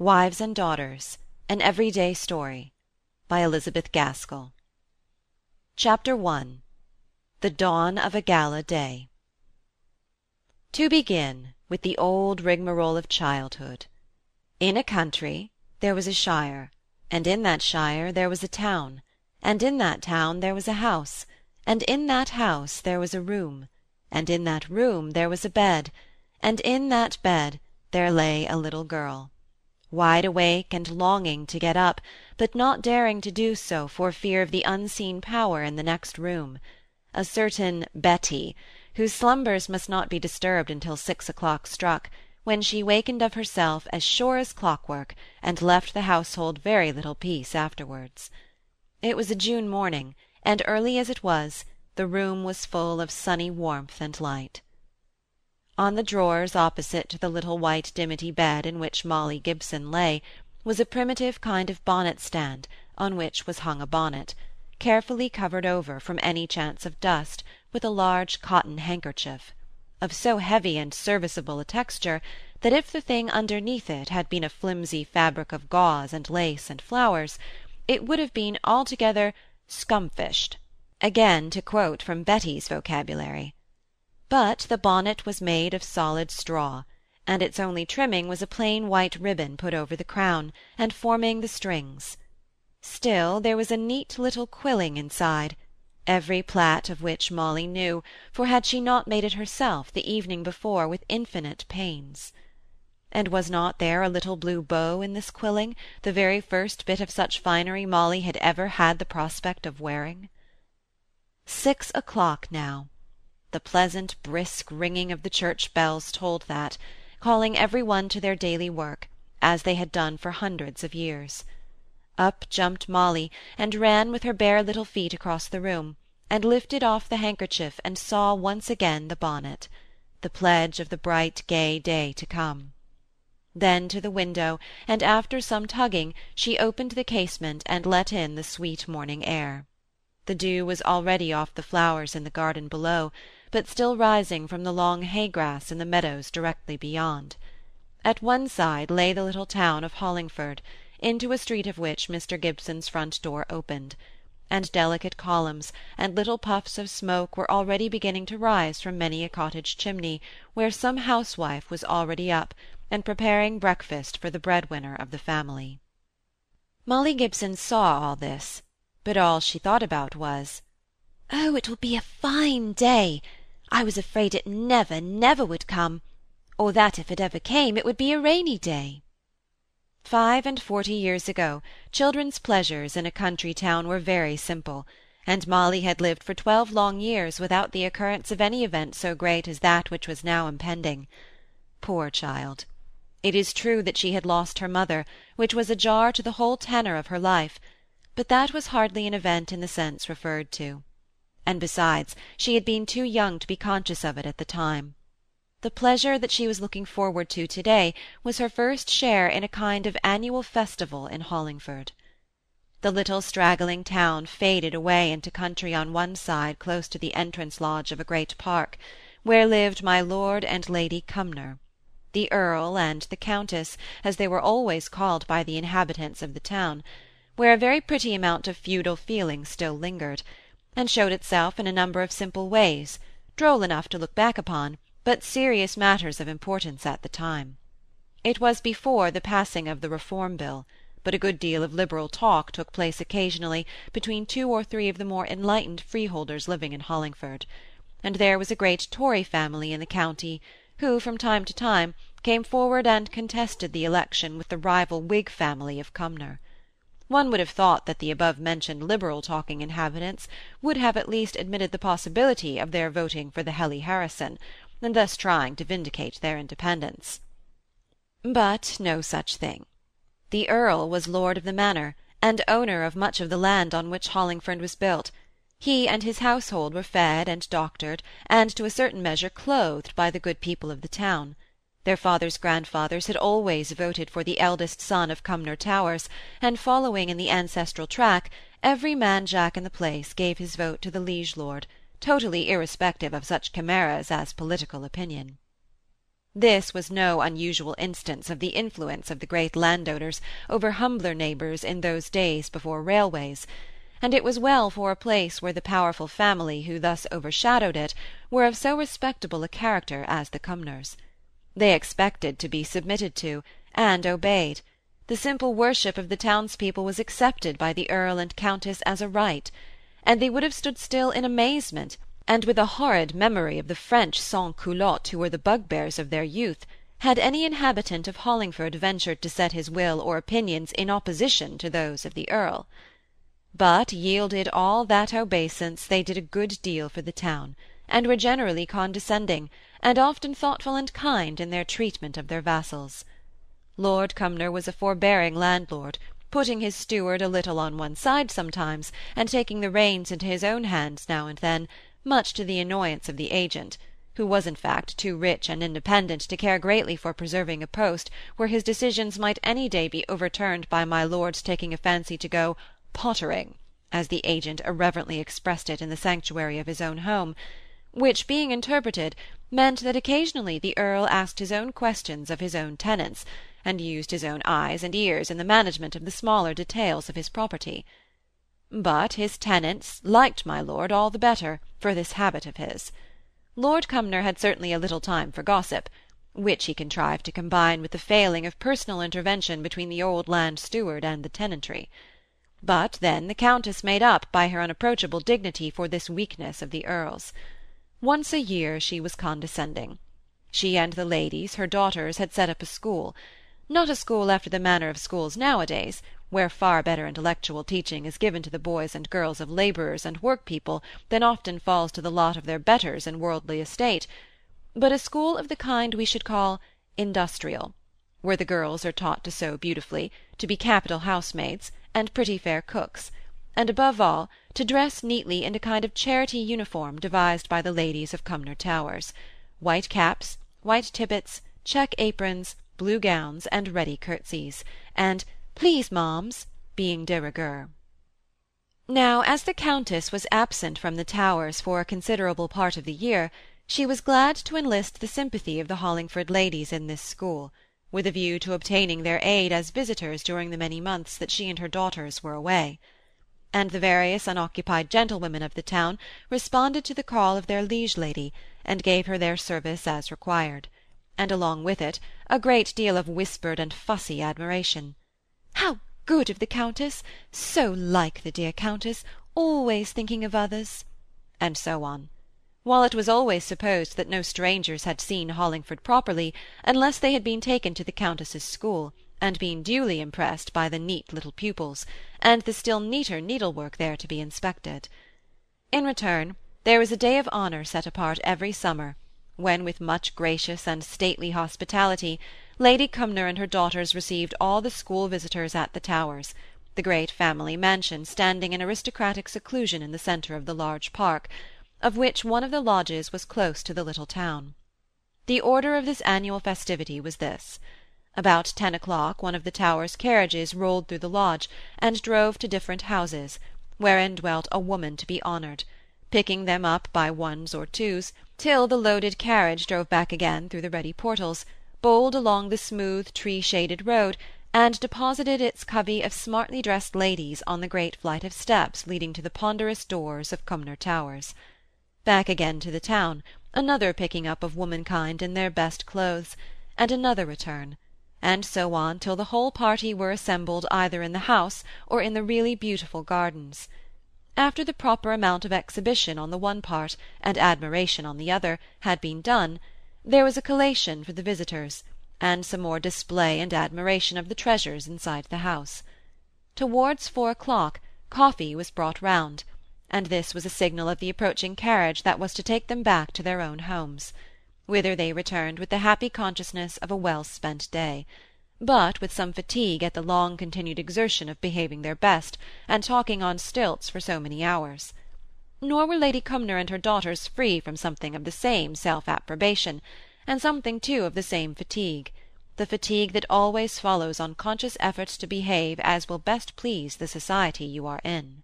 WIVES AND DAUGHTERS An Everyday Story by Elizabeth Gaskell. Chapter I The Dawn of a Gala Day. To begin with the old rigmarole of childhood. In a country there was a shire, and in that shire there was a town, and in that town there was a house, and in that house there was a room, and in that room there was a bed, and in that bed there lay a little girl wide awake and longing to get up, but not daring to do so for fear of the unseen power in the next room a certain Betty, whose slumbers must not be disturbed until six o'clock struck, when she wakened of herself as sure as clockwork, and left the household very little peace afterwards. It was a June morning, and early as it was, the room was full of sunny warmth and light. On the drawers opposite to the little white dimity bed in which Molly Gibson lay, was a primitive kind of bonnet stand, on which was hung a bonnet, carefully covered over, from any chance of dust, with a large cotton handkerchief, of so heavy and serviceable a texture that if the thing underneath it had been a flimsy fabric of gauze and lace and flowers, it would have been altogether "scumfished," again to quote from Betty's vocabulary. But the bonnet was made of solid straw, and its only trimming was a plain white ribbon put over the crown, and forming the strings. Still there was a neat little quilling inside, every plait of which Molly knew, for had she not made it herself the evening before with infinite pains? And was not there a little blue bow in this quilling, the very first bit of such finery Molly had ever had the prospect of wearing? Six o'clock now. The pleasant brisk ringing of the church bells told that, calling every one to their daily work, as they had done for hundreds of years. Up jumped Molly, and ran with her bare little feet across the room, and lifted off the handkerchief and saw once again the bonnet, the pledge of the bright gay day to come. Then to the window, and after some tugging, she opened the casement and let in the sweet morning air. The dew was already off the flowers in the garden below, but still rising from the long hay-grass in the meadows directly beyond. At one side lay the little town of Hollingford, into a street of which Mr. Gibson's front door opened, and delicate columns and little puffs of smoke were already beginning to rise from many a cottage chimney where some housewife was already up and preparing breakfast for the bread-winner of the family. Molly Gibson saw all this, but all she thought about was, "Oh, it will be a fine day! I was afraid it never, never would come, or that if it ever came it would be a rainy day." Five and forty years ago children's pleasures in a country town were very simple, and Molly had lived for twelve long years without the occurrence of any event so great as that which was now impending. Poor child! It is true that she had lost her mother, which was a jar to the whole tenor of her life, but that was hardly an event in the sense referred to and besides, she had been too young to be conscious of it at the time. The pleasure that she was looking forward to to-day was her first share in a kind of annual festival in Hollingford. The little straggling town faded away into country on one side close to the entrance lodge of a great park, where lived my lord and lady Cumnor. The Earl and the Countess, as they were always called by the inhabitants of the town, where a very pretty amount of feudal feeling still lingered, and showed itself in a number of simple ways, droll enough to look back upon, but serious matters of importance at the time. It was before the passing of the Reform Bill, but a good deal of liberal talk took place occasionally between two or three of the more enlightened freeholders living in Hollingford, and there was a great Tory family in the county, who, from time to time, came forward and contested the election with the rival Whig family of Cumnor. One would have thought that the above-mentioned liberal-talking inhabitants would have at least admitted the possibility of their voting for the Hely-Harrison, and thus trying to vindicate their independence. But no such thing. The Earl was lord of the manor, and owner of much of the land on which Hollingford was built. He and his household were fed and doctored, and to a certain measure clothed by the good people of the town. Their fathers' grandfathers had always voted for the eldest son of Cumnor Towers, and following in the ancestral track, every man Jack in the place gave his vote to the liege lord, totally irrespective of such chimeras as political opinion. This was no unusual instance of the influence of the great landowners over humbler neighbours in those days before railways, and it was well for a place where the powerful family who thus overshadowed it were of so respectable a character as the Cumnors. They expected to be submitted to, and obeyed. The simple worship of the townspeople was accepted by the Earl and Countess as a right, and they would have stood still in amazement, and with a horrid memory of the French sans culottes who were the bugbears of their youth, had any inhabitant of Hollingford ventured to set his will or opinions in opposition to those of the Earl but yielded all that obeisance they did a good deal for the town, and were generally condescending, and often thoughtful and kind in their treatment of their vassals. Lord Cumnor was a forbearing landlord, putting his steward a little on one side sometimes, and taking the reins into his own hands now and then, much to the annoyance of the agent, who was in fact too rich and independent to care greatly for preserving a post where his decisions might any day be overturned by my lord's taking a fancy to go pottering, as the agent irreverently expressed it in the sanctuary of his own home, which, being interpreted, meant that occasionally the Earl asked his own questions of his own tenants, and used his own eyes and ears in the management of the smaller details of his property. But his tenants liked my lord all the better for this habit of his. Lord Cumnor had certainly a little time for gossip, which he contrived to combine with the failing of personal intervention between the old land steward and the tenantry. But then the Countess made up by her unapproachable dignity for this weakness of the Earl's. Once a year she was condescending. She and the ladies, her daughters, had set up a school. Not a school after the manner of schools nowadays, where far better intellectual teaching is given to the boys and girls of labourers and work-people than often falls to the lot of their betters in worldly estate, but a school of the kind we should call industrial, where the girls are taught to sew beautifully, to be capital housemaids, and pretty fair cooks, and above all to dress neatly in a kind of charity uniform devised by the ladies of Cumnor Towers white caps, white tippets, check aprons, blue gowns, and ready curtsies, and "Please, moms," being de rigueur. Now, as the Countess was absent from the Towers for a considerable part of the year, she was glad to enlist the sympathy of the Hollingford ladies in this school with a view to obtaining their aid as visitors during the many months that she and her daughters were away. And the various unoccupied gentlewomen of the town responded to the call of their liege lady, and gave her their service as required; and along with it a great deal of whispered and fussy admiration. "How good of the Countess! So like the dear Countess! Always thinking of others!" and so on while it was always supposed that no strangers had seen Hollingford properly unless they had been taken to the Countess's school, and been duly impressed by the neat little pupils, and the still neater needlework there to be inspected. In return, there was a day of honour set apart every summer, when with much gracious and stately hospitality Lady Cumnor and her daughters received all the school visitors at the Towers, the great family mansion standing in aristocratic seclusion in the centre of the large park, of which one of the lodges was close to the little town. The order of this annual festivity was this. About ten o'clock one of the Towers' carriages rolled through the lodge, and drove to different houses, wherein dwelt a woman to be honoured, picking them up by ones or twos, till the loaded carriage drove back again through the ready portals, bowled along the smooth tree-shaded road, and deposited its covey of smartly dressed ladies on the great flight of steps leading to the ponderous doors of Cumnor Towers. Back again to the town, another picking up of womankind in their best clothes, and another return, and so on till the whole party were assembled either in the house or in the really beautiful gardens. After the proper amount of exhibition on the one part and admiration on the other had been done, there was a collation for the visitors, and some more display and admiration of the treasures inside the house. Towards four o'clock coffee was brought round, and this was a signal of the approaching carriage that was to take them back to their own homes, whither they returned with the happy consciousness of a well-spent day, but with some fatigue at the long-continued exertion of behaving their best, and talking on stilts for so many hours. Nor were Lady Cumnor and her daughters free from something of the same self-approbation, and something too of the same fatigue, the fatigue that always follows on conscious efforts to behave as will best please the society you are in.